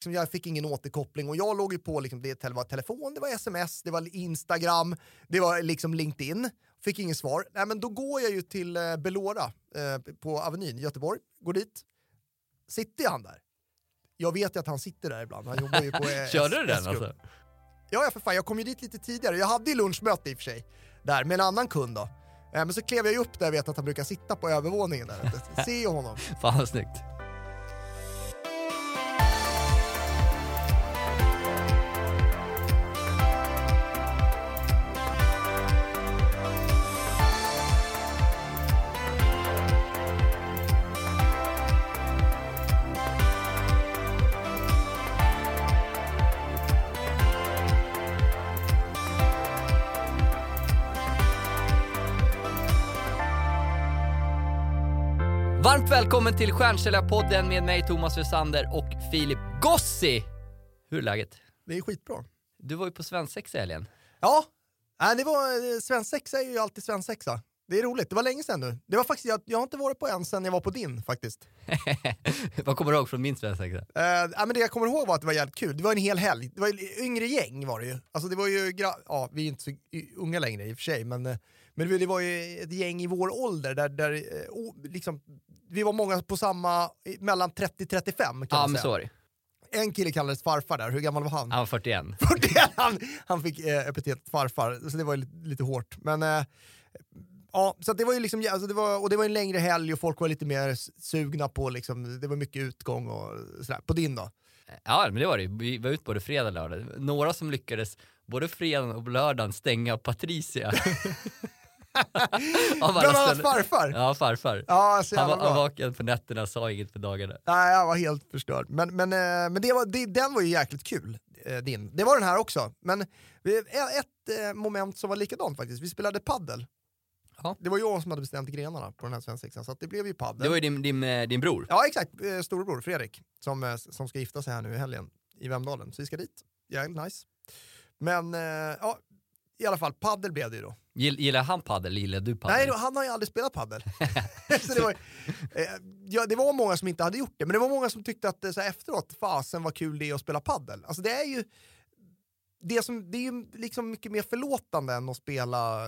Liksom, Jag fick ingen återkoppling och jag låg ju på liksom, det var telefon, det var sms, det var Instagram, det var liksom LinkedIn. Fick ingen svar. Nej, men då går jag ju till eh, Belora eh, på Avenyn i Göteborg, går dit. Sitter han där? Jag vet ju att han sitter där ibland. Han jobbar ju på eh, Körde du den alltså? Ja, ja, för fan. Jag kom ju dit lite tidigare. Jag hade ju lunchmöte i och för sig, där med en annan kund då. Eh, Men så klev jag ju upp där jag vet att han brukar sitta på övervåningen där. Ser ju honom. Fan vad snyggt. Varmt välkommen till Stjärnsäljarpodden med mig Thomas Wessander och Filip Gossi. Hur är läget? Det är skitbra. Du var ju på svensexa i helgen. Ja, nej, det var, eh, svensexa är ju alltid svensexa. Det är roligt, det var länge sedan nu. Det var faktiskt, jag, jag har inte varit på en sedan jag var på din faktiskt. Vad kommer du ihåg från min svensexa? Uh, ja, men det jag kommer ihåg var att det var jävligt kul. Det var en hel helg. Det var yngre gäng var det ju. Alltså det var ju, ja vi är inte så unga längre i och för sig, men, eh, men det, var- ju ett gäng i vår ålder där, där liksom, vi var många på samma, mellan 30-35 kan Ja, man säga. En kille kallades farfar där, hur gammal var han? Han var 41. 41, han, han fick eh, epitetet farfar, så det var lite, lite hårt. Men eh, ja, så det var ju liksom, alltså det var, och det var en längre helg och folk var lite mer sugna på liksom, det var mycket utgång och sådär. På din då? Ja, men det var det Vi var ute både fredag och lördag. Några som lyckades både fredagen och lördagen stänga Patricia. Bland annat farfar? Ja, farfar. Ja, så Han var, han bra. vaken på nätterna sa inget på dagarna. Nej, jag var helt förstörd. Men, men, eh, men det var, det, den var ju jäkligt kul, eh, din. Det var den här också. Men vi- ett eh, moment som var likadant faktiskt, vi spelade paddel. Ja. Det var jag som hade bestämt grenarna på den här svensexan, så det blev ju paddel. Det var ju din, din, eh, din bror. Ja, exakt. Eh, Storebror Fredrik som, eh, som ska gifta sig här nu i helgen i Vemdalen. Så vi ska dit. Jävligt nice. Men eh, ja, i alla fall, paddel blev det ju då. Gill- Gillar han paddel gillar du paddel? Nej, han har ju aldrig spelat paddel. så det, var, eh, ja, det var många som inte hade gjort det, men det var många som tyckte att eh, så här, efteråt, fasen vad kul det är att spela paddel. Alltså det är ju det, som, det är ju liksom mycket mer förlåtande än att spela,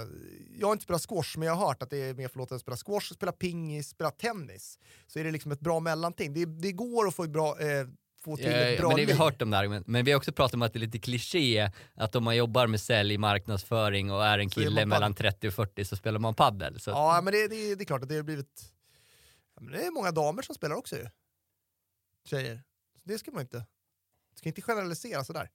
jag har inte spelat squash men jag har hört att det är mer förlåtande att spela squash, spela pingis, spela tennis. Så är det liksom ett bra mellanting. Det, det går att få, ett bra, eh, få till ett ja, bra men det, vi liv. har hört om det här, men, vi har också pratat om att det är lite kliché att om man jobbar med sälj, marknadsföring och är en Så är kille man mellan 30 och 40 så spelar man paddel. Så Ja, men det, det, det är klart att det har blivit... Det är många damer som spelar också ju. Tjejer. Så det ska man inte... ska inte generalisera sådär.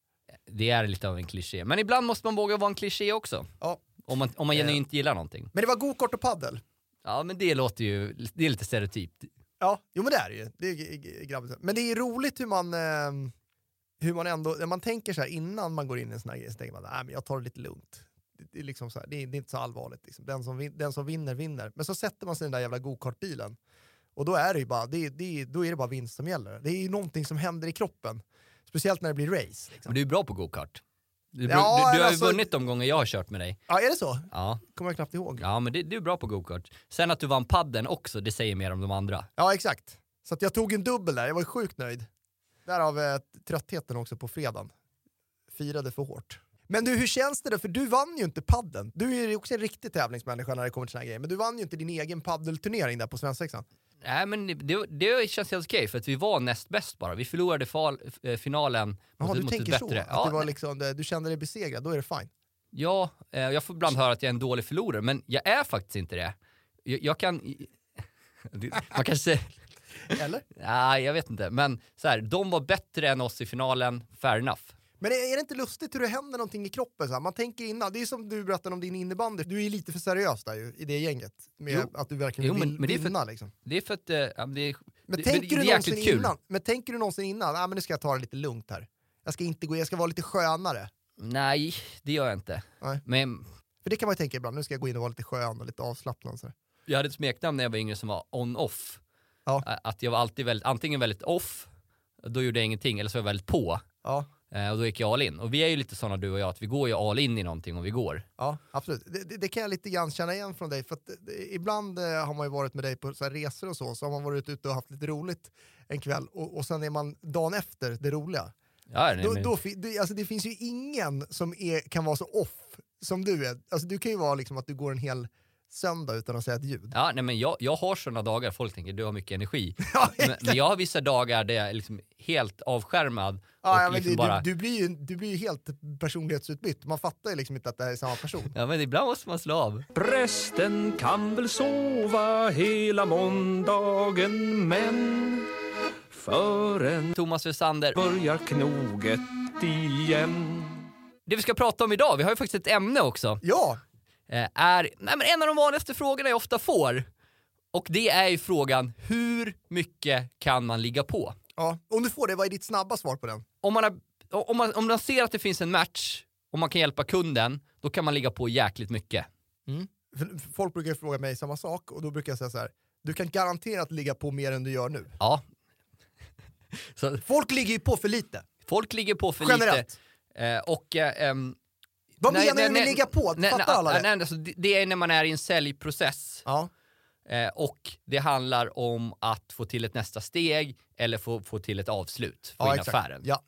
det är lite av en kliché. Men ibland måste man våga vara en kliché också. Ja. Om man, om man Eh. genuint gillar någonting. Men det var gokart och paddel. Ja, men det låter ju, det är lite stereotypt. Ja, jo men det är det ju. Det är grabbigt. Men det är roligt hur man, eh, hur man ändå, när man tänker så här innan man går in i en sån här grej så tänker man att jag tar det lite lugnt. Det, det, är, liksom så här, det, är, det är inte så allvarligt. Liksom. Den, som vin, den som vinner, vinner. Men så sätter man sig i den där jävla gokartbilen och då är det ju bara, det, det, då är det bara vinst som gäller. Det är ju någonting som händer i kroppen. Speciellt när det blir race. Liksom. Men du är bra på gokart. Du, Ja, du, du har ju alltså- vunnit de gånger jag har kört med dig. Ja, är det så? Ja, kommer jag knappt ihåg. ja men det, du är bra på gokart. Sen att du vann padden också, det säger mer om de andra. Ja, exakt. Så jag tog en dubbel där, jag var sjukt nöjd. Därav eh, tröttheten också på fredagen. Firade för hårt. Men du, hur känns det då? För du vann ju inte padden. Du är ju också en riktig tävlingsmänniska när det kommer till såna här grejer. Men du vann ju inte din egen paddelturnering där på svensexan. Nej men det, det känns helt okej för att vi var näst bäst bara. Vi förlorade fal, eh, finalen Jaha, mot, du mot ett tänker så? bättre. Att Ja, det var liksom, du kände dig besegrad, då är det fine. ja eh, jag får ibland höra att jag är en dålig förlorare, men jag är faktiskt inte det. Jag, jag kan... Man kanske. Eller? Nej, jag vet inte. Men så här, de var bättre än oss i finalen, fair enough. Men är det inte lustigt hur det händer någonting i kroppen? Så här? Man tänker innan, det är som du berättade om din innebandy, du är lite för seriös där ju, i det gänget. Med Jo. att du verkligen Jo, vill men- det är för- vinna liksom. Det är för att... men det Men det, tänker det, du det är någonsin innan? Men tänker du någonsin innan? Ah, men nu ska jag ta det lite lugnt här. Jag ska inte gå, jag ska vara lite skönare. Nej, det gör jag inte. Nej. Men För det kan man ju tänka ibland, nu ska jag gå in och vara lite skön och lite avslappnad. Så. jag hade ett smeknamn när jag var yngre som var on-off. Ja. Att jag var alltid väldigt, antingen väldigt off, då gjorde jag ingenting, eller så var jag väldigt på. Ja. Eh, och då gick jag all in. Och vi är ju lite sådana du och jag, att vi går ju all in i någonting om vi går. Ja, absolut. Det, det, det kan jag lite grann känna igen från dig, för att det, ibland eh, har man ju varit med dig på så resor och så, så har man varit ute och haft lite roligt en kväll och, och sen är man dagen efter det roliga. Ja, nej, Då, men, då, det, alltså det finns ju ingen som är, kan vara så off som du är. Alltså du kan ju vara liksom att du går en hel söndag utan att säga ett ljud. ja, nej, men jag, jag har sådana dagar, folk tänker du har mycket energi. Ja, men, men jag har vissa dagar där jag är liksom helt avskärmad. Ja, och ja, men liksom du, bara, du, du, blir ju, du blir ju helt personlighetsutbytt. Man fattar ju liksom inte att det här är samma person. Ja men ibland måste man slå av. Prästen kan väl sova hela måndagen men förrän Thomas Wessander. börjar knoget igen. Det vi ska prata om idag, vi har ju faktiskt ett ämne också, Ja, är nej, men en av de vanligaste frågorna jag ofta får. Och det är ju frågan, hur mycket kan man ligga på? ja. om du får det, vad är ditt snabba svar på den? Om man, har, om, man, om man ser att det finns en match och man kan hjälpa kunden, då kan man ligga på jäkligt mycket. För folk brukar fråga mig samma sak och då brukar jag säga så här. Du kan garanterat ligga på mer än du gör nu. Ja. Så Folk ligger ju på för lite. folk ligger på för Generellt. lite. Eh, och eh, Vad Nej, menar nej, du med nej, ligga på? nej, Fattar alla det? nej, alltså, det? Är när man är i en säljprocess Ja. eh, och det handlar om att få till ett nästa steg eller få, få till ett avslut på Ja, affären. Ja.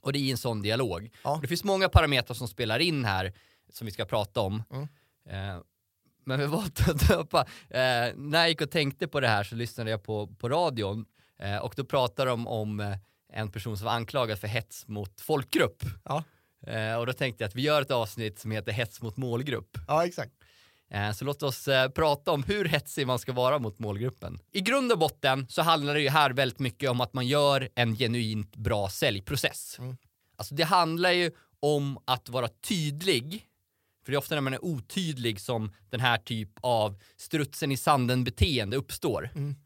Och det är i en sån dialog. Ja. Det finns många parametrar som spelar in här som vi ska prata om. Mm. Eh, men vi var att döpa. Eh, när jag gick och tänkte på det här så lyssnade jag på, på radion och då pratade de om en person som var anklagad för hets mot folkgrupp. Ja. Eh, och då tänkte jag att vi gör ett avsnitt som heter hets mot målgrupp. ja, exakt. Eh, Så låt oss eh, prata om hur hetsig man ska vara mot målgruppen. I grund och botten så handlar det ju här väldigt mycket om att man gör en genuint bra säljprocess. Mm. Alltså det handlar ju om att vara tydlig, för det är ofta när man är otydlig som den här typ av strutsen i sanden beteende uppstår. Mm.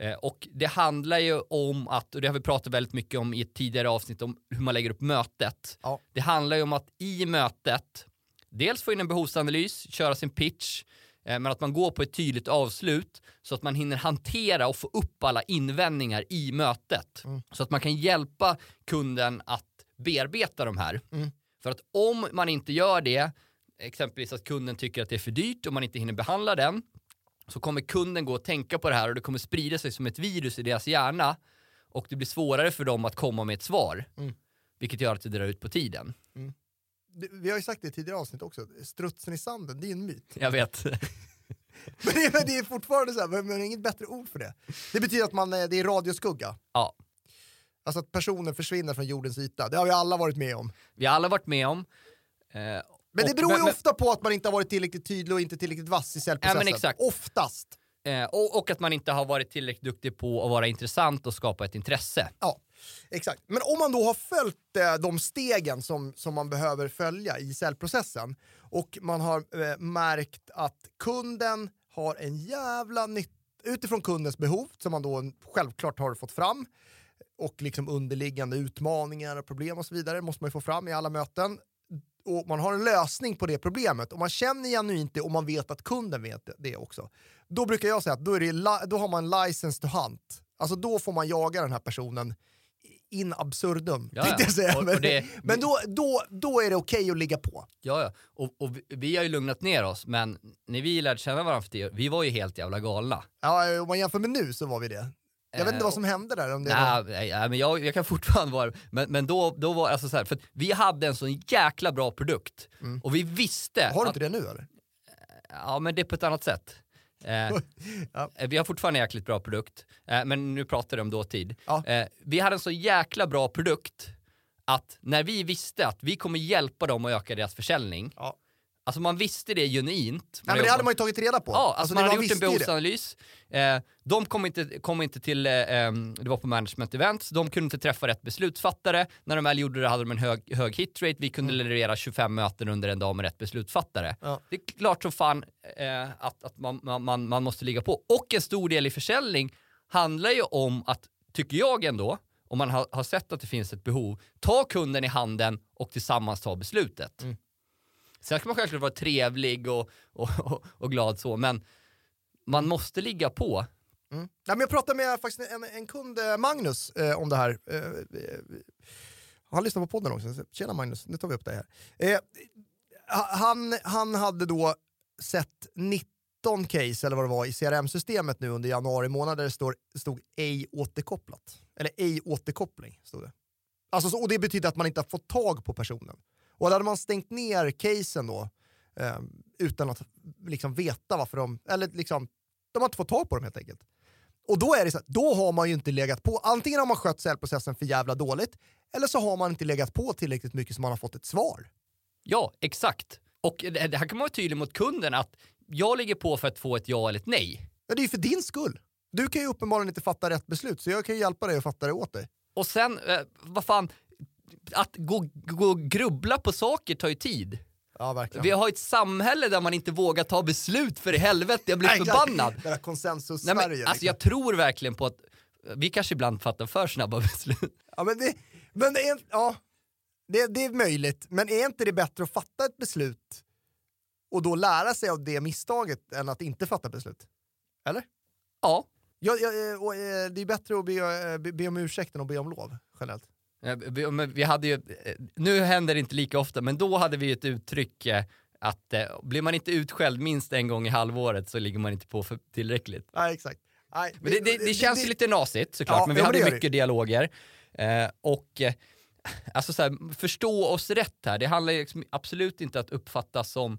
Eh, Och det handlar ju om att, och det har vi pratat väldigt mycket om i ett tidigare avsnitt om hur man lägger upp mötet. Ja. Det handlar ju om att i mötet dels få in en behovsanalys, köra sin pitch, eh, men att man går på ett tydligt avslut så att man hinner hantera och få upp alla invändningar i mötet. Mm. Så att man kan hjälpa kunden att bearbeta de här. Mm. För att om man inte gör det, exempelvis att kunden tycker att det är för dyrt och man inte hinner behandla den, så kommer kunden gå och tänka på det här och det kommer sprida sig som ett virus i deras hjärna och det blir svårare för dem att komma med ett svar. Mm. Vilket gör att det drar ut på tiden. Det- Vi har ju sagt det i tidigare avsnitt också, strutsen i sanden, det är en myt. Jag vet. Men det, men det är fortfarande så här, men, men inget bättre ord för det. Det betyder att man, eh, det är radioskugga. Ja. Alltså att personer försvinner från jordens yta. Det har vi alla varit med om. Vi har alla varit med om. Eh, Men det beror ju men- ofta på att man inte har varit tillräckligt tydlig och inte tillräckligt vass i säljprocessen. Ja, exakt. Oftast. Eh, och, och att man inte har varit tillräckligt duktig på att vara intressant och skapa ett intresse. Ja, exakt. Men om man då har följt eh, de stegen som, som man behöver följa i säljprocessen och man har eh, märkt att kunden har en jävla nytta utifrån kundens behov som man då självklart har fått fram och liksom underliggande utmaningar och problem och så vidare måste man ju få fram i alla möten. Och man har en lösning på det problemet och man känner genuint det och man vet att kunden vet det också. Då brukar jag säga att då, är det, då har man license to hunt. Alltså då får man jaga den här personen in absurdum. Ja, säga. Och- och Men, det- men då, då, då är det okej att ligga på. Ja, ja. Och, och vi, har ju lugnat ner oss, men när vi lärde känna varandra för det, vi var ju helt jävla galna. Ja, om man jämför med nu så var vi det. Jag vet inte Eh, vad som hände där. Om det. Nej, nej, nej, men jag, jag kan fortfarande vara men, men då, då var alltså så här, för vi hade en sån jäkla bra produkt Mm. och vi visste Har du att, inte det nu eller? ja men det är på ett annat sätt. Eh, Ja. Vi har fortfarande en jäkligt bra produkt, eh, men nu pratar vi om dåtid. Ja. Eh, vi hade en så jäkla bra produkt att när vi visste att vi kommer hjälpa dem att öka deras försäljning, Ja. Alltså man visste det genuint. Nej, men det hade man ju tagit reda på. Ja, alltså, man det hade gjort en behovsanalys. Eh, de kom inte, kom inte till, eh, det var på management events, de kunde inte träffa rätt beslutsfattare. När de väl gjorde det hade de en hög, hög hitrate, vi kunde leverera 25 möten under en dag med rätt beslutsfattare. Ja. Det är klart som fan eh, att, att man, man- man, man måste ligga på. Och en stor del i försäljning handlar ju om att, tycker jag ändå, om man har, har sett att det finns ett behov, ta kunden i handen och tillsammans ta beslutet. Mm. Sen ska man självklart vara trevlig och, och, och, och glad så, men man måste ligga på. Mm. Ja, men jag pratade med faktiskt en, en kund, eh, Magnus, eh, om det här. Eh, eh, Han lyssnar på podden också. Tjena Magnus, nu tar vi upp det här. Eh, han, han hade då sett 19 case eller vad det var i CRM-systemet nu under januari månad där det stod, stod ej återkopplat. Eller ej återkoppling stod det. Alltså, så, och det betyder att man inte har fått tag på personen. Och då hade man stängt ner casen då eh, utan att liksom veta varför de, eller liksom, de har inte fått tag på dem helt enkelt. Och då är det så här, då har man ju inte legat på, antingen har man skött säljprocessen för jävla dåligt, eller så har man inte legat på tillräckligt mycket så man har fått ett svar. Ja, exakt. Och det här kan man vara tydlig mot kunden att jag ligger på för att få ett ja eller ett nej. Ja, det är ju för din skull. Du kan ju uppenbarligen inte fatta rätt beslut, så jag kan ju hjälpa dig att fatta det åt dig. Och sen, eh, vad fan, att gå, gå och grubbla på saker tar ju tid. Ja, verkligen. Vi har ett samhälle där man inte vågar ta beslut för i helvete, jag blir Nej, förbannad. Det där konsensus Nej, men, Sverige. alltså, liksom. jag tror verkligen på att vi kanske ibland fattar för snabba beslut. Ja, men det, men det, är, ja, det, det är möjligt, men är inte det bättre att fatta ett beslut och då lära sig av det misstaget än att inte fatta beslut? Eller? Ja, Ja, ja, eh, eh, det är bättre att be, eh, be, be om ursäkt än att be om lov, generellt. Eh, vi, hade ju, eh, nu händer det inte lika ofta, men då hade vi ett uttryck eh, att blir man inte utskälld minst en gång i halvåret så ligger man inte på för tillräckligt. Nej, exakt. Nej, Men det, det, det känns ju lite nasigt såklart, Ja, men vi hade det mycket dialoger. Och alltså så här, förstå oss rätt här, det handlar liksom absolut inte att uppfattas som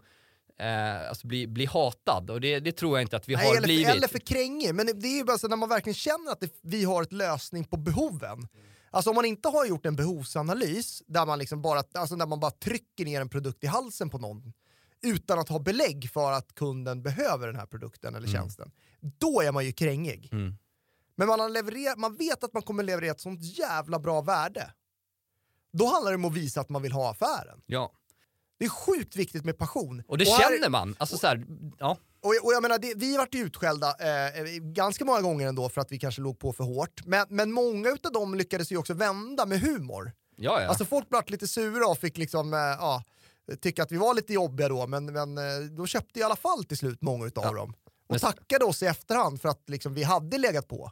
eh, alltså bli, bli hatad och det, det tror jag inte att vi Nej, har eller, blivit. för, eller för krängig, men det är ju bara så när man verkligen känner att det, vi har ett lösning på behoven. Alltså om man inte har gjort en behovsanalys där man, liksom bara, alltså där man bara trycker ner en produkt i halsen på någon utan att ha belägg för att kunden behöver den här produkten eller tjänsten, då är man ju krängig. Mm. Men man, har levererat, man vet att man kommer leverera ett sånt jävla bra värde. Då handlar det om att visa att man vill ha affären. Ja, Det är sjukt viktigt med passion. och det här- känner man. Alltså så här, ja. Och, och jag menar, det, vi vart utskällda eh, ganska många gånger ändå för att vi kanske låg på för hårt. Men, men många utav dem lyckades ju också vända med humor. Ja, ja. Alltså folk vart lite sura och fick liksom, eh, ja, tycka att vi var lite jobbiga då, men, men eh, de köpte i alla fall till slut många utav Ja. dem. Och Men- tackade oss i efterhand för att liksom, vi hade legat på.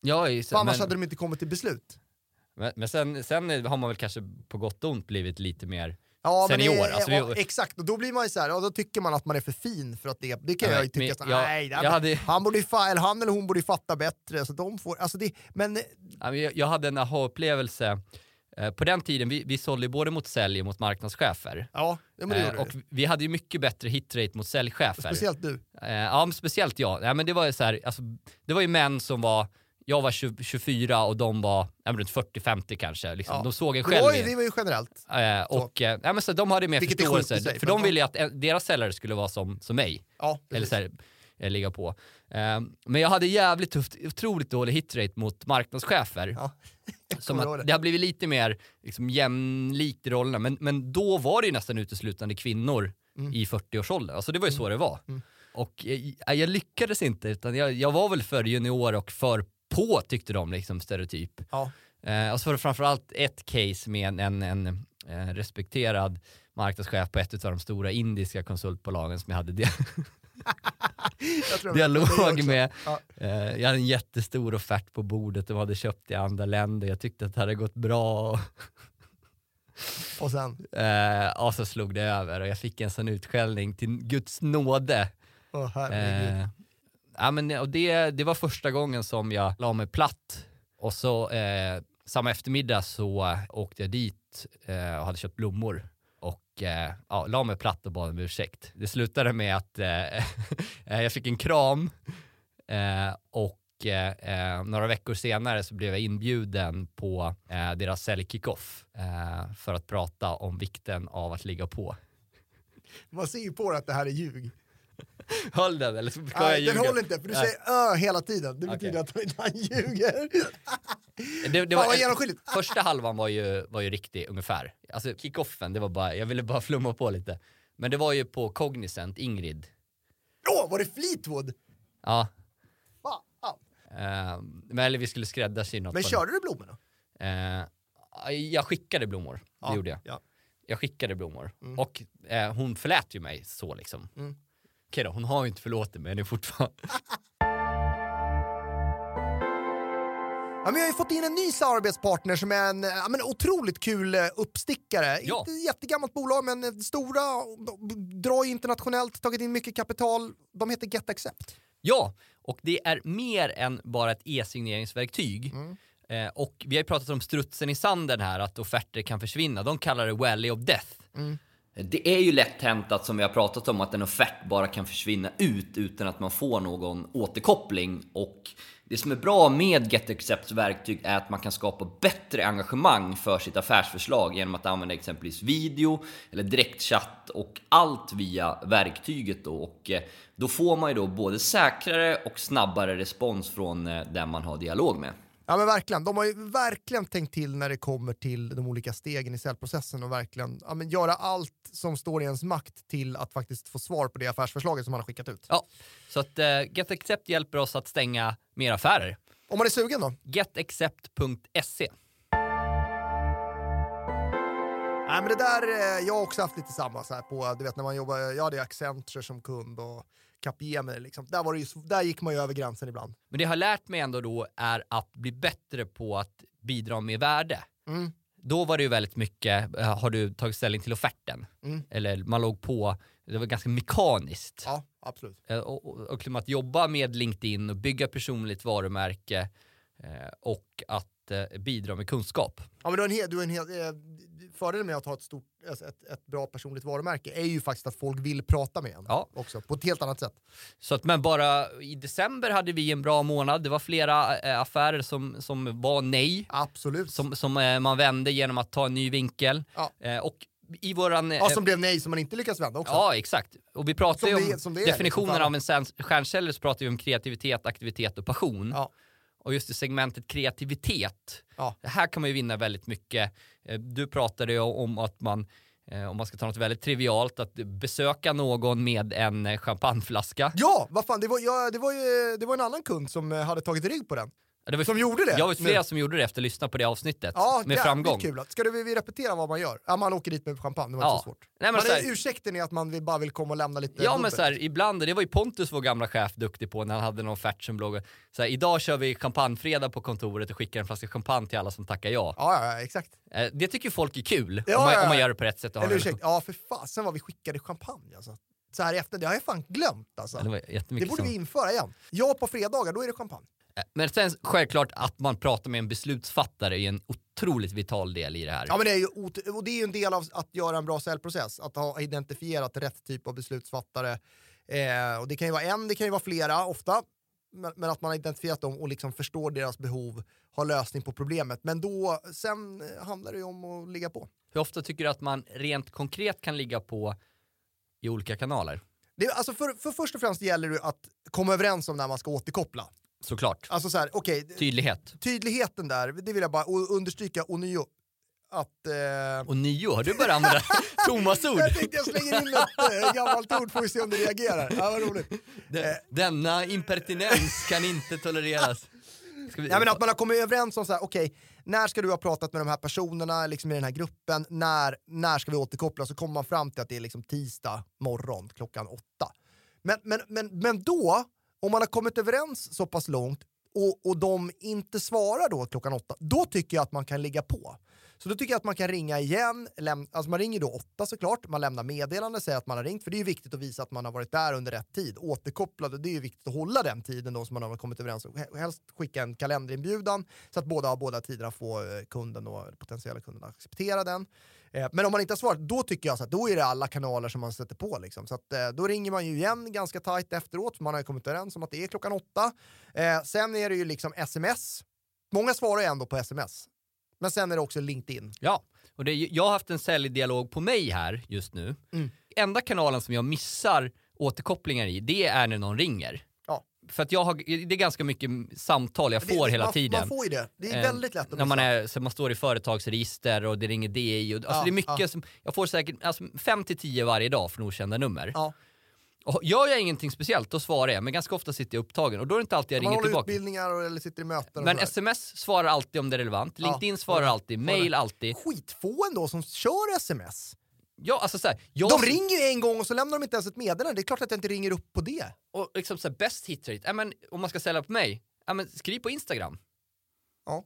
ja, För annars men, hade de inte kommit till beslut. men, men sen, sen har man väl kanske på gott och ont blivit lite mer Ja, Senior, det, alltså ja, exakt, och då blir man ju så här, ja, då tycker man att man är för fin för att det, det kan Ja, jag ju tycka, men så, jag- nej, jag hade- han, borde fa- eller han eller hon borde ju fatta bättre, så de får, alltså det, men Ja, men Jag, jag hade en aha-upplevelse. Eh, På den tiden, vi, vi sålde både mot sälj och mot marknadschefer. ja, det Eh, och vi hade ju mycket bättre hitrate mot säljchefer. Speciellt du. Eh, ja, men speciellt jag. Ja, men det var ju så här, alltså, det var ju män som var, jag var 20, 24 och de var runt 40-50 kanske. Liksom. Ja. De såg en själv. i- det var ju generellt. Eh, och eh, ja, men så de hade mer Vilket förståelse, sig, för de ville ju att eh, deras säljare skulle vara som, som mig. Ja, Eller så här, eh, ligga på. Eh, men jag hade jävligt tufft, otroligt dålig hitrate mot marknadschefer. Ja. Som att det. har blivit lite mer liksom, jämlikt i rollerna, men, men då var det ju nästan uteslutande kvinnor Mm. i 40-årsåldern. Alltså det var ju så det var. Mm. Och jag, jag lyckades inte, utan jag, jag var väl för junior och för på tyckte de, liksom stereotyp. Ja. Eh, och så var det framförallt ett case med en, en, en eh, respekterad marknadschef på ett av de stora indiska konsultbolagen som jag hade Jag jag det är dialog med. Ja. Eh, jag hade en jättestor offert på bordet, de hade köpt i andra länder, jag tyckte att det hade gått bra. Och sen, Eh, och så slog det över och jag fick en sån utskällning till Guds nåde. Eh, ja, men, det, det var första gången som jag la mig platt. Och så eh, samma eftermiddag så eh, åkte jag dit eh, och hade köpt blommor. Och eh, ja, la mig platt och bad om ursäkt. Det slutade med att eh, eh jag fick en kram eh, och eh, eh, några veckor senare så blev jag inbjuden på eh, deras säljkickoff eh, för att prata om vikten av att ligga på. Man ser ju på det att det här är ljug. Höll den eller ska jag Nej, ljuga? den håller inte, för du Nej. säger ö hela tiden. Det betyder att han ljuger. Det, det Fan var, genomskinligt. första halvan var ju, var ju riktig ungefär. Alltså kickoffen, det var bara, jag ville bara flumma på lite. Men det var ju på Cognizant, Ingrid. Åh, var det Fleetwood? Ja, Fan. eh, men eller vi skulle skräddarsy något. Men körde du blommorna? den. Eh, jag skickade blommor, det gjorde jag. Ja. Jag skickade blommor. Mm. Och eh, hon förlät ju mig så liksom. Mm. Okej då, hon har ju inte förlåtit mig, det är fortfarande... Ja, men jag har ju fått in en ny samarbetspartner som är en ja, men otroligt kul eh, uppstickare. Ja. Inte ett jättegammalt bolag, men eh, stora, drar internationellt, tagit in mycket kapital. De heter Get Accept. Ja, och det är mer än bara ett e-signeringsverktyg. Eh, och vi har ju pratat om strutsen i sanden här, att offerter kan försvinna. De kallar det Valley of Death. Det är ju lätt hänt att, som vi har pratat om, att en offert bara kan försvinna ut utan att man får någon återkoppling. Och det som är bra med GetAccepts verktyg är att man kan skapa bättre engagemang för sitt affärsförslag genom att använda exempelvis video eller direktchatt och allt via verktyget då. Och eh, då får man ju då både säkrare och snabbare respons från eh, den man har dialog med. Ja men verkligen, de har ju verkligen tänkt till när det kommer till de olika stegen i säljprocessen och verkligen ja, men göra allt som står i ens makt till att faktiskt få svar på det affärsförslaget som man har skickat ut. Ja, så att eh, GetAccept hjälper oss att stänga mer affärer. Om man är sugen då? Getaccept.se. men det där, eh, jag har också haft lite samma så här på, du vet när man jobbar, jag hade Accenture som kund och Capgemini liksom. Där, var det ju, där gick man ju över gränsen ibland. Men det jag har lärt mig ändå då är att bli bättre på att bidra med värde. Mm. Då var det ju väldigt mycket, eh, har du tagit ställning till offerten? Mm. Eller man låg på, det var ganska mekaniskt. Ja, absolut. Eh, Och, och, och att jobba med LinkedIn och bygga personligt varumärke och att bidra med kunskap. Ja, men du har en hel, du har en hel, eh, fördelen med att ha ett, stort, ett, ett bra personligt varumärke är ju faktiskt att folk vill prata med en Ja. också, på ett helt annat sätt. Så att, men bara i december hade vi en bra månad. Det var flera eh, affärer som, som var nej, Absolut. som, som eh, man vände genom att ta en ny vinkel. Ja. Och i våran... ja, som blev nej som man inte lyckas vända också. Ja, exakt. Och vi pratar Som ju det om det definitionen liksom, för av en stjärn- stjärnceller så pratar vi om kreativitet, aktivitet och passion. Ja. Och just i segmentet kreativitet, Ja. här kan man ju vinna väldigt mycket. Eh, Du pratade ju om att man, eh, om man ska ta något väldigt trivialt, att besöka någon med en eh, champagneflaska. Ja, vad fan, det var, ja, det, var ju, det var en annan kund som hade tagit rygg på den. Det var, Som gjorde det? Jag var flera nu. som gjorde det efter att ha lyssnat på det avsnittet. Ja, med framgång. kul. Ska du, vi repetera vad man gör? Ja, man åker dit med champagne, det var Ja. inte så svårt. Nej, men man så här- är, ursäkten är att man bara vill komma och lämna lite Ja men så här, ibland, det var ju Pontus vår gamla chef duktig på när han hade någon offert som låg så här, idag kör vi champagnefredag på kontoret och skickar en flaska champagne till alla som tackar ja. Ja, ja, ja, exakt. Eh, Det tycker folk är kul, Ja, om, man, ja, om man ja. gör det på rätt sätt. Eller en ursäkta, ja för fasen vad vi skickade champagne alltså. Så här efter, det har jag fan glömt alltså. relation. Det Det borde som... vi införa igen. Ja, på fredagar, då är det champagne. Men sen självklart att man pratar med en beslutsfattare är en otroligt vital del i det här. Ja, men det är ju, och det är en del av att göra en bra säljprocess, att ha identifierat rätt typ av beslutsfattare. Eh, och det kan ju vara en, det kan ju vara flera, ofta. Men, men att man har identifierat dem och liksom förstår deras behov, har lösning på problemet. Men då, sen handlar det ju om att ligga på. Hur ofta tycker du att man rent konkret kan ligga på i olika kanaler? Det, alltså för, för först och främst gäller det att komma överens om när man ska återkoppla. Såklart. Alltså så här, okej, Tydlighet. tydligheten där, det vill jag bara understryka ånyo. Att... Eh, Och nio, har du börjat använda Thomas-ord? jag tänkte jag slänger in ett eh, gammalt ord, får vi se om det reagerar. Ja, vad roligt. De- Denna impertinens kan inte tolereras. Vi... Ja, men att man har kommit överens om så här, okej, när ska du ha pratat med de här personerna liksom i den här gruppen, när, när ska vi återkoppla? Så kommer man fram till att det är liksom tisdag morgon klockan åtta. Men, men, men, men då, om man har kommit överens så pass långt och, och de inte svarar då klockan åtta, då tycker jag att man kan ligga på. Så då tycker jag att man kan ringa igen, läm- alltså man ringer då åtta såklart, man lämnar meddelande, säger att man har ringt, för det är ju viktigt att visa att man har varit där under rätt tid. Återkopplade, det är ju viktigt att hålla den tiden då som man har kommit överens om. Helst skicka en kalenderinbjudan så att båda har båda tiderna får eh, kunden och potentiella kunden att acceptera den. Eh, Men om man inte har svarat, då tycker jag så att då är det alla kanaler som man sätter på. Liksom. Så att, eh, då ringer man ju igen ganska tajt efteråt, för man har ju kommit överens om att det är klockan åtta. Eh, sen är det ju liksom sms. Många svarar ju ändå på sms. Men sen är det också LinkedIn. Ja, och det, jag har haft en säljdialog på mig här just nu. Mm. Enda kanalen som jag missar återkopplingar i, det är när någon ringer. För att jag har, det är ganska mycket samtal jag får det- hela man, tiden. Man får ju det. Det är Eh, väldigt lätt att när man, är, så man står i företagsregister och det ringer DI. Och, alltså Ja, det är mycket ja. som, jag får säkert alltså, 5-10 varje dag från okända nummer. Ja. Och gör jag ingenting speciellt, då svarar jag. Men ganska ofta sitter jag upptagen och då är det inte alltid jag Man ringer håller tillbaka. utbildningar och, eller sitter i möten. Men sms svarar alltid om det är relevant. LinkedIn svarar håller alltid, Håller mail alltid. Skitfå ändå som kör sms. Ja, alltså så här, jag, De ringer ju en gång och så lämnar de inte ens ett meddelande. Det är klart att jag inte ringer upp på det. och liksom så här, best hit rate, ja, men, om man ska sälja på mig, ja, men skriv på Instagram. Ja,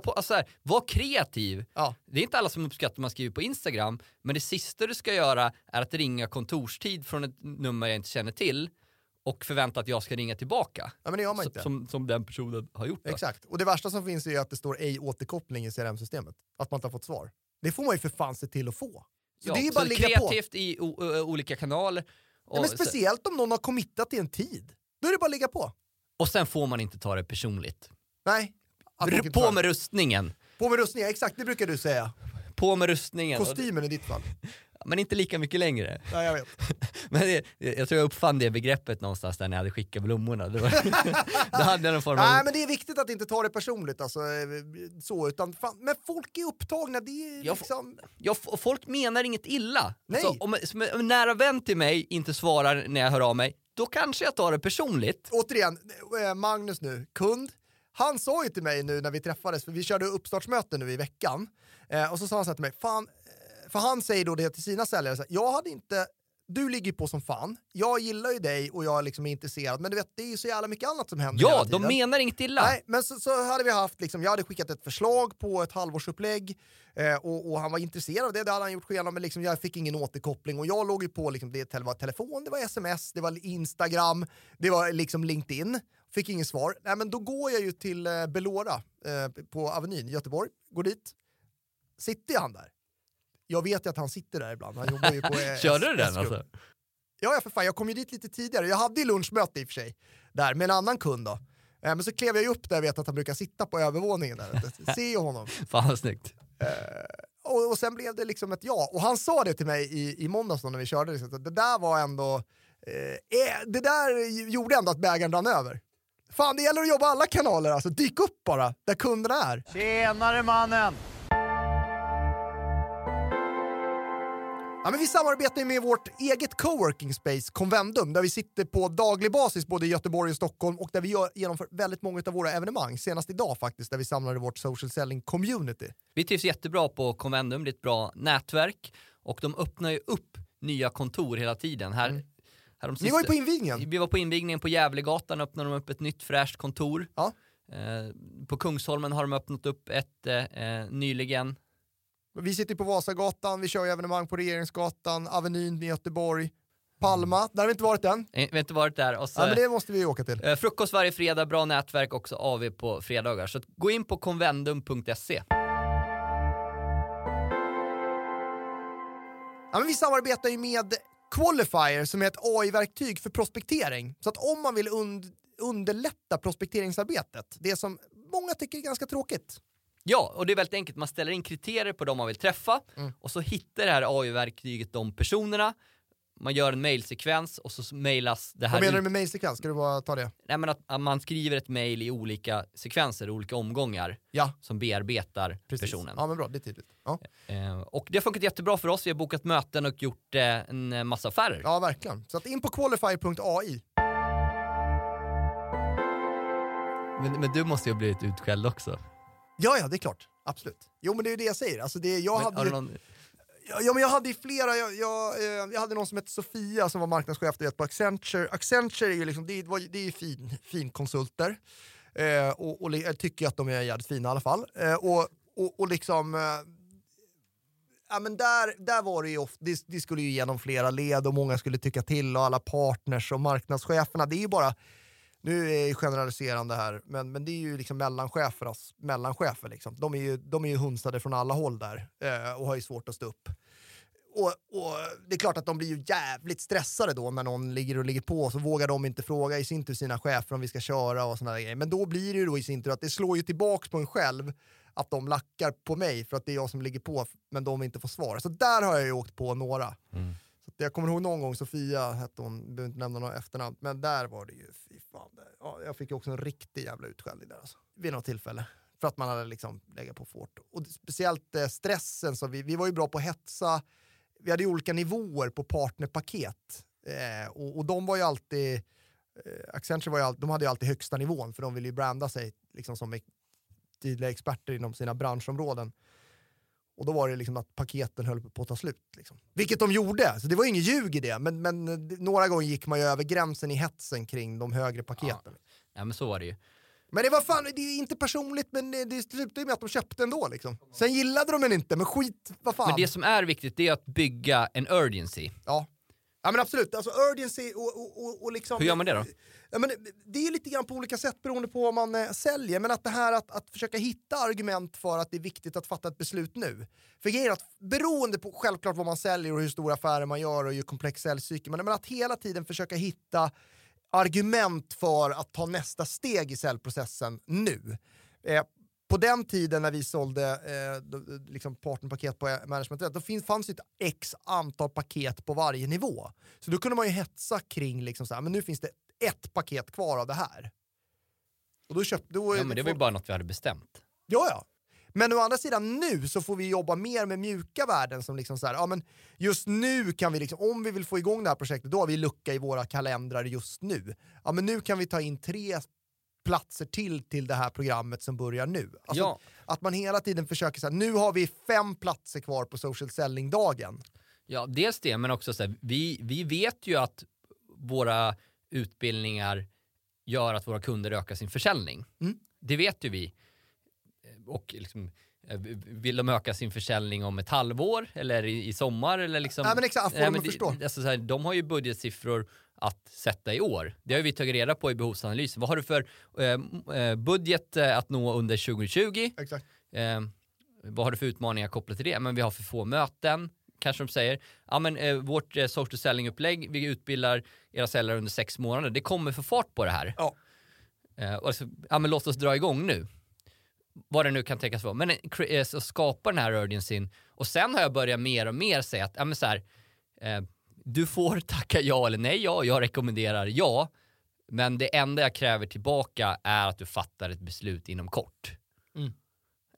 på, alltså så här, var kreativ. Ja. Det är inte alla som uppskattar man skriver på Instagram, men det sista du ska göra är att ringa kontorstid från ett nummer jag inte känner till och förvänta att jag ska ringa tillbaka. ja, men det gör man inte. Som, som den personen har gjort. Då. Exakt. Och det värsta som finns är att det står ej återkoppling i CRM-systemet. Att man inte har fått svar. Det får man ju för fan se till att få. Ja, det är ju bara att ligga på. kreativt i o- ö- olika kanaler. Och, Ja, men speciellt om någon har committat till en tid. Då är det bara att ligga på. och sen får man inte ta det personligt. Nej. På tar- med rustningen. på med rustningen, exakt det brukar du säga. På med rustningen. Kostymen i ditt fall. Men inte lika mycket längre. Nej, jag vet. Men det, jag tror jag uppfann det begreppet någonstans där när jag hade skickat blommorna. Det var, då hade jag någon form av... Nej, men det är viktigt att inte ta det personligt. Alltså, eh, så, utan fan, men folk är upptagna. Det är Jag liksom... Ja, och folk menar inget illa. Nej. Alltså, om, som en nära vän till mig inte svarar när jag hör av mig, då kanske jag tar det personligt. Återigen, eh, Magnus nu, kund. Han sa ju till mig nu när vi träffades, för vi körde uppstartsmöte nu i veckan, eh, och så sa han så här till mig, fan, för han säger då det till sina säljare, så här, jag hade inte, du ligger på som fan, jag gillar ju dig och jag liksom är intresserad, men du vet det är ju så jävla mycket annat som händer Ja, de menar inget illa. Nej, men så, så hade vi haft, liksom, jag hade skickat ett förslag på ett halvårsupplägg eh, och, och han var intresserad av det, det hade han gjort sken men liksom, jag fick ingen återkoppling och jag låg ju på, liksom, det var telefon, det var sms, det var Instagram, det var liksom LinkedIn. Fick ingen svar. Nej, men då går jag ju till eh, Belora eh, på Avenyn i Göteborg, går dit. Sitter han där? Jag vet ju att han sitter där ibland, han jobbar ju på eh, Körde du den alltså? Ja, ja, för fan, jag kom ju dit lite tidigare. Jag hade ju lunchmöte i och för sig, där med en annan kund då. Eh, Men så klev jag ju upp där jag vet att han brukar sitta på övervåningen där. Ser ju honom. Fan vad snyggt. Och, och sen blev det liksom ett ja. Och han sa det till mig i, i måndags när vi körde. Liksom, att det där var ändå... Eh, eh, det där gjorde ändå att bägaren rann över. Fan, det gäller att jobba alla kanaler alltså. Dyk upp bara, där kunderna är. Tjenare mannen! Ja, men vi samarbetar med vårt eget coworking space, Convendum, där vi sitter på daglig basis både i Göteborg och Stockholm och där vi gör, genomför väldigt många av våra evenemang. Senast idag faktiskt, där vi samlade vårt social selling community. Vi trivs jättebra på Convendum, det är ett bra nätverk och de öppnar ju upp nya kontor hela tiden. Här, här de Ni sista- var ju på invigningen. Vi var på invigningen på Gävlegatan, öppnade de upp ett nytt fräscht kontor. Ja. Eh, på Kungsholmen har de öppnat upp ett eh, nyligen. Vi sitter på Vasagatan, vi kör evenemang på Regeringsgatan, Avenyn i Göteborg, Palma, där har vi inte varit än. Vi har inte varit där. Och så, Ja, men det måste vi åka till. eh, frukost varje fredag, bra nätverk också AV på fredagar. Så gå in på convendum.se. Ja, men vi samarbetar ju med Qualifier som är ett AI-verktyg för prospektering. Så att om man vill und underlätta prospekteringsarbetet, det som många tycker är ganska tråkigt. Ja, och det är väldigt enkelt. Man ställer in kriterier på de man vill träffa Mm. och så hittar det här AI-verktyget de personerna. Man gör en mailsekvens och så mailas det här Vad menar du med mejlsekvens? Ska du bara ta det? Nej, men att, att man skriver ett mail i olika sekvenser, olika omgångar Ja, som bearbetar precis. personen. Ja, men bra, det är tydligt. Ja, Eh, och det har funkat jättebra för oss. Vi har bokat möten och gjort eh, en eh, massa affärer. ja verkligen. Så att in på qualifier.ai. Men, men du måste ju ha blivit utskälld också. Ja, ja, det är klart. Absolut. Jo, men det är ju det jag säger. Alltså, det, jag Men, hade någon... Ja, men jag hade ju flera, jag, jag, eh, jag hade någon som hette Sofia som var marknadschef vet, på Accenture. Accenture är ju liksom, det är, det är fin, fin konsulter. Eh, och, och jag tycker att de är jävligt fina i alla fall. Eh, och, och, och liksom, eh, ja men där, där var det ju ofta, det, det skulle ju igenom flera led och många skulle tycka till och alla partners och marknadscheferna, det är ju bara, nu är jag generaliserande här, men, men det är ju liksom mellanchefernas alltså mellanchefer. Liksom. De, är ju, de är ju hunsade från alla håll där eh, och har ju svårt att stå upp. Och, och det är klart att de blir ju jävligt stressade då när någon ligger och ligger på så vågar de inte fråga i sin tur sina chefer om vi ska köra och sådana grejer. Men då blir det ju då i sin tur att det slår ju tillbaks på en själv att de lackar på mig för att det är jag som ligger på men de inte får svar. Så där har jag ju åkt på några. Mm. Så att jag kommer ihåg någon gång, Sofia hette hon, behöver inte nämna några efternamn, men där var det ju, fy fan. Det, Ja, jag fick ju också en riktig jävla utskällning där alltså. Vid något tillfälle. För att man hade liksom legat på fort. Och speciellt eh, stressen, så vi, vi var ju bra på att hetsa, vi hade ju olika nivåer på partnerpaket. Eh, och, och de var ju alltid, eh, Accenture var ju all, de hade ju alltid högsta nivån för de ville ju branda sig liksom som tydliga experter inom sina branschområden. Och då var det liksom att paketen höll på att ta slut. Liksom. Vilket de gjorde, så det var inget ljug i det. Men, men några gånger gick man ju över gränsen i hetsen kring de högre paketen. Ja, men så var det ju. Men det var fan, det är inte personligt men det, det slutade ju med att de köpte ändå liksom. Sen gillade de den inte, men skit, vad fan. Men det som är viktigt det är att bygga en urgency. Ja. Ja men absolut, alltså urgency och, och, och, och liksom... Hur gör man det då? Ja, men det är lite grann på olika sätt beroende på vad man eh, säljer, men att det här att, att försöka hitta argument för att det är viktigt att fatta ett beslut nu. För grejen är att beroende på självklart vad man säljer och hur stora affärer man gör och hur komplex säljcykel, men, men att hela tiden försöka hitta argument för att ta nästa steg i säljprocessen nu. Eh, på den tiden när vi sålde eh, då- liksom partnerpaket på management, då fin- fanns det ett x antal paket på varje nivå. Så då kunde man ju hetsa kring, liksom så här, men nu finns det ett paket kvar av det här. Och då köpte, då, Ja, men det var ju bara något vi hade bestämt. Ja, ja. Men å andra sidan nu så får vi jobba mer med mjuka värden som liksom så här, ja men just nu kan vi liksom, om vi vill få igång det här projektet, då har vi lucka i våra kalendrar just nu. Ja men nu kan vi ta in tre platser till till det här programmet som börjar nu. Alltså, Ja. Att man hela tiden försöker säga, nu har vi fem platser kvar på social selling-dagen. Ja, dels det, men också så här, vi, vi vet ju att våra utbildningar gör att våra kunder ökar sin försäljning. Mm. Det vet ju vi. Och liksom, vill de öka sin försäljning om ett halvår eller i, i sommar? Eller liksom, Ja, men exakt, Nej, men förstå. Alltså så här, de har ju budgetsiffror att sätta i år. Det har vi tagit reda på i behovsanalysen. Vad har du för eh, eh, budget eh, att nå under 2020? Exakt. Eh, vad har du för utmaningar kopplat till det? Men vi har för få möten, kanske de säger. Ja men eh, vårt eh, social selling-upplägg, vi utbildar era säljare under sex månader, det kommer få fart på det här. Ja. Eh, och så, ja men låt oss dra igång nu. Vad det nu kan tänkas vara. Men skapa den här urgencyn. Och sen har jag börjat mer och mer säga att, ja men så här, du får tacka ja eller nej, ja, jag rekommenderar ja. Men det enda jag kräver tillbaka är att du fattar ett beslut inom kort. Mm.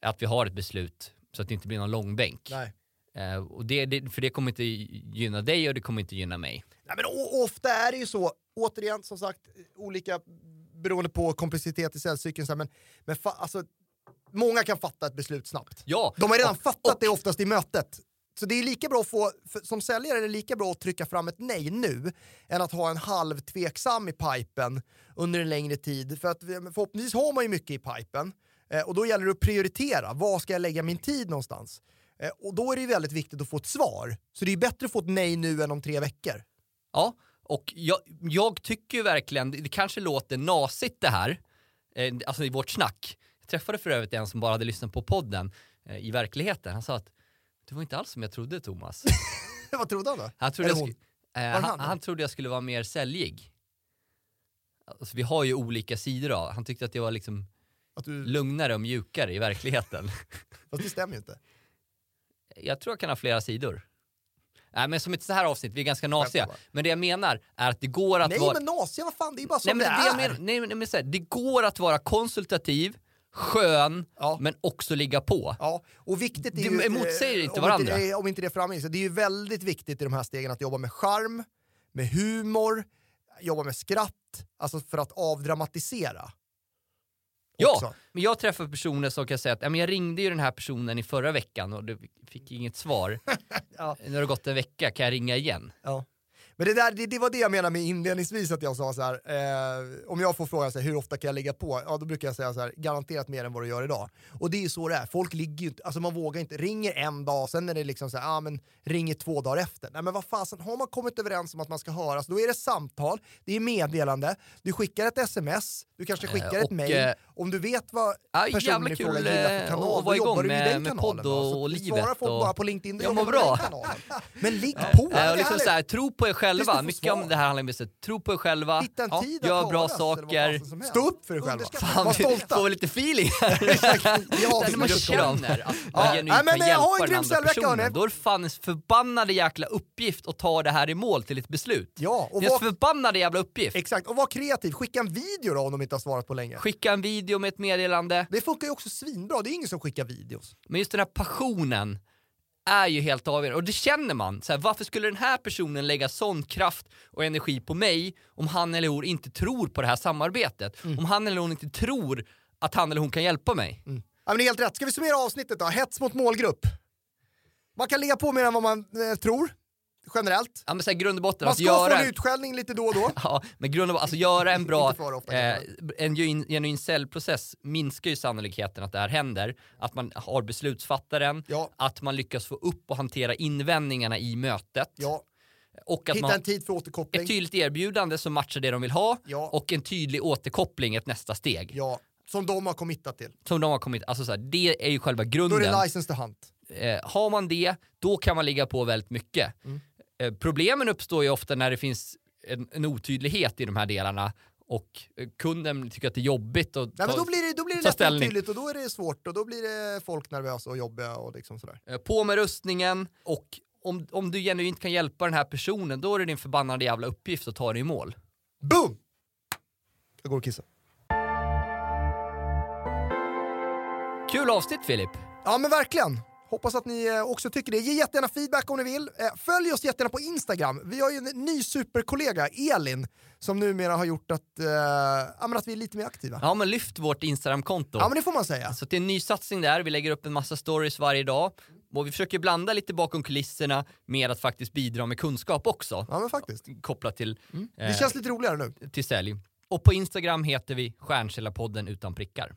Att vi har ett beslut så att det inte blir någon långbänk. Nej. Eh, och det, det, för det kommer inte gynna dig och det kommer inte gynna mig. Nej, men ofta är det ju så, återigen som sagt, olika beroende på komplexitet i här, men, men fa- alltså, många kan fatta ett beslut snabbt. Ja, De har redan och- fattat och- det oftast i mötet. Så det är lika bra att få, som säljare är det lika bra att trycka fram ett nej nu än att ha en halv tveksam i pipen under en längre tid. För att förhoppningsvis har man ju mycket i pipen eh, och då gäller det att prioritera. Var ska jag lägga min tid någonstans? Eh, och då är det ju väldigt viktigt att få ett svar. Så det är bättre att få ett nej nu än om tre veckor. Ja, och jag, jag tycker ju verkligen, det, kanske låter nasigt det här, eh, alltså i vårt snack. Jag träffade för övrigt en som bara hade lyssnat på podden i verkligheten. Han sa att det var inte alls som jag trodde Thomas. Vad trodde han då? Han trodde, jag sk- eh, han, han? han trodde jag skulle vara mer säljig. Alltså, vi har ju olika sidor av. Han tyckte att jag var liksom Att du, lugnare och mjukare i verkligheten. fast det stämmer ju inte. Jag tror jag kan ha flera sidor. Nej men som ett så här avsnitt, vi är ganska nasiga. Men det jag menar är att det går att Nej vara... men naziga, vad fan, det är bara Nej, som men det det, jag är. menar, nej, men- men så här, det går att vara konsultativ, skön, Ja. men också ligga på. Ja, och viktigt är Det ju... motsäger eh, inte om varandra. Inte det, om inte det framgår, så det är ju väldigt viktigt i de här stegen att jobba med charm, med humor, jobba med skratt, alltså för att avdramatisera. Ja, också. men jag träffar personer som kan säga att "Ja, men jag ringde ju den här personen i förra veckan och du fick inget svar. Ja. Nu har det gått en vecka, kan jag ringa igen? Ja. Men det, där, det, det var det jag menade med inledningsvis att jag sa så här, eh, om jag får frågan så här, hur ofta kan jag ligga på? Ja, då brukar jag säga så här, garanterat mer än vad du gör idag. Och det är ju så det är, folk ligger ju inte, alltså man vågar inte, ringer en dag, sen är det liksom så här, ja men ringer två dagar efter. Nej men vad fasen, har man kommit överens om att man ska höras, då är det samtal, det är meddelande, du skickar ett sms, du kanske skickar Eh, ett och, mail, eh, om du vet vad Ja, personen i fråga kul, gillar eh, för kanal, vara då igång jobbar du i den med kanalen. podd och- och livet Svarar folk och- bara på LinkedIn, då Jag mår bra. Men ligg Ja. på! Eh, och liksom så här, tro på er Tills själva. Mycket om det här handlar om att tro på er själva, Hitta en ja, tid att gör bra saker. Stå upp för er själva. Fan, Var vi stolta. får väl lite feeling här. Ja, När man känner att man Ja. genuint kan hjälpa den andra personen, då är det fan en förbannade jäkla uppgift att ta det här i mål till ett beslut. Ja, och det är en var, förbannade jävla uppgift. exakt. Och var kreativ. Skicka en video då om de inte har svarat på länge. Skicka en video med ett meddelande. Det funkar ju också svinbra. Det är ingen som skickar videos. Men just den här passionen är ju helt avgörande. Och det känner man. Så här, varför skulle den här personen lägga sån kraft och energi på mig om han eller hon inte tror på det här samarbetet? Mm. Om han eller hon inte tror att han eller hon kan hjälpa mig? Ja, men det är helt rätt. Ska vi summera avsnittet då? Hets mot målgrupp. Man kan ligga på mer än vad man eh, tror. Generellt. Ja men så här, grund och botten, Man att ska få göra... en utskällning lite då och då. Ja, men grund och, alltså göra en bra, ofta, eh, en genuin, cellprocess minskar ju sannolikheten att det här händer. Att man har beslutsfattaren, Ja. att man lyckas få upp och hantera invändningarna i mötet. Ja. Och att Hitta man en tid för återkoppling. ett tydligt erbjudande som matchar det de vill ha Ja. och en tydlig återkoppling, ett nästa steg. Ja, som de har committat till. Som de har kommit, alltså så här, det är ju själva Då är grunden. det license to hunt. eh, har man det, då kan man ligga på väldigt mycket. Mm. Eh, problemen uppstår ju ofta när det finns en, en otydlighet i de här delarna och eh, kunden tycker att det är jobbigt att Nej, ta, men då blir det, då blir det ta otydligt och då är det svårt och då blir det folk nervösa och jobbiga och liksom sådär. eh, på med rustningen och om, om du genuint kan hjälpa den här personen, då är det din förbannade jävla uppgift att ta dig i mål. Boom! Jag går och kissar. Kul avsnitt Filip! Ja men verkligen. Hoppas att ni eh, också tycker det. Ge jättegärna feedback om ni vill. Eh, Följ oss jättegärna på Instagram. Vi har ju en ny superkollega, Elin, som numera har gjort att, eh, ja, att vi är lite mer aktiva. Ja. Ja men lyft vårt Instagramkonto. men det får man säga. Så det är en ny satsning där, vi lägger upp en massa stories varje dag. Och vi försöker blanda lite bakom kulisserna med att faktiskt bidra med kunskap också. Ja men faktiskt. Kopplat till, Det eh, känns lite roligare nu. till sälj. Och på Instagram heter vi Stjärnkällarpodden utan prickar.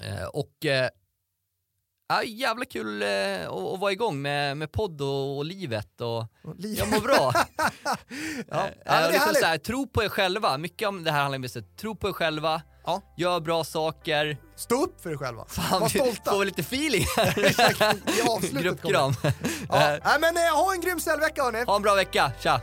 Eh, och eh, ja, jävla kul eh, att, att vara igång med, med podd och, och livet och Liv. jag mår bra. Ja. Eh, Ja, och det liksom så här, tro på er själva, mycket om det här handlar om att tro på er själva, Ja. gör bra saker, Stå upp för er själva. Fan, Var vi stolta. får väl lite feeling avslutet Gruppkram. Ja. Nej, men eh, ha en grym säljvecka hörni. ha en bra vecka, tja!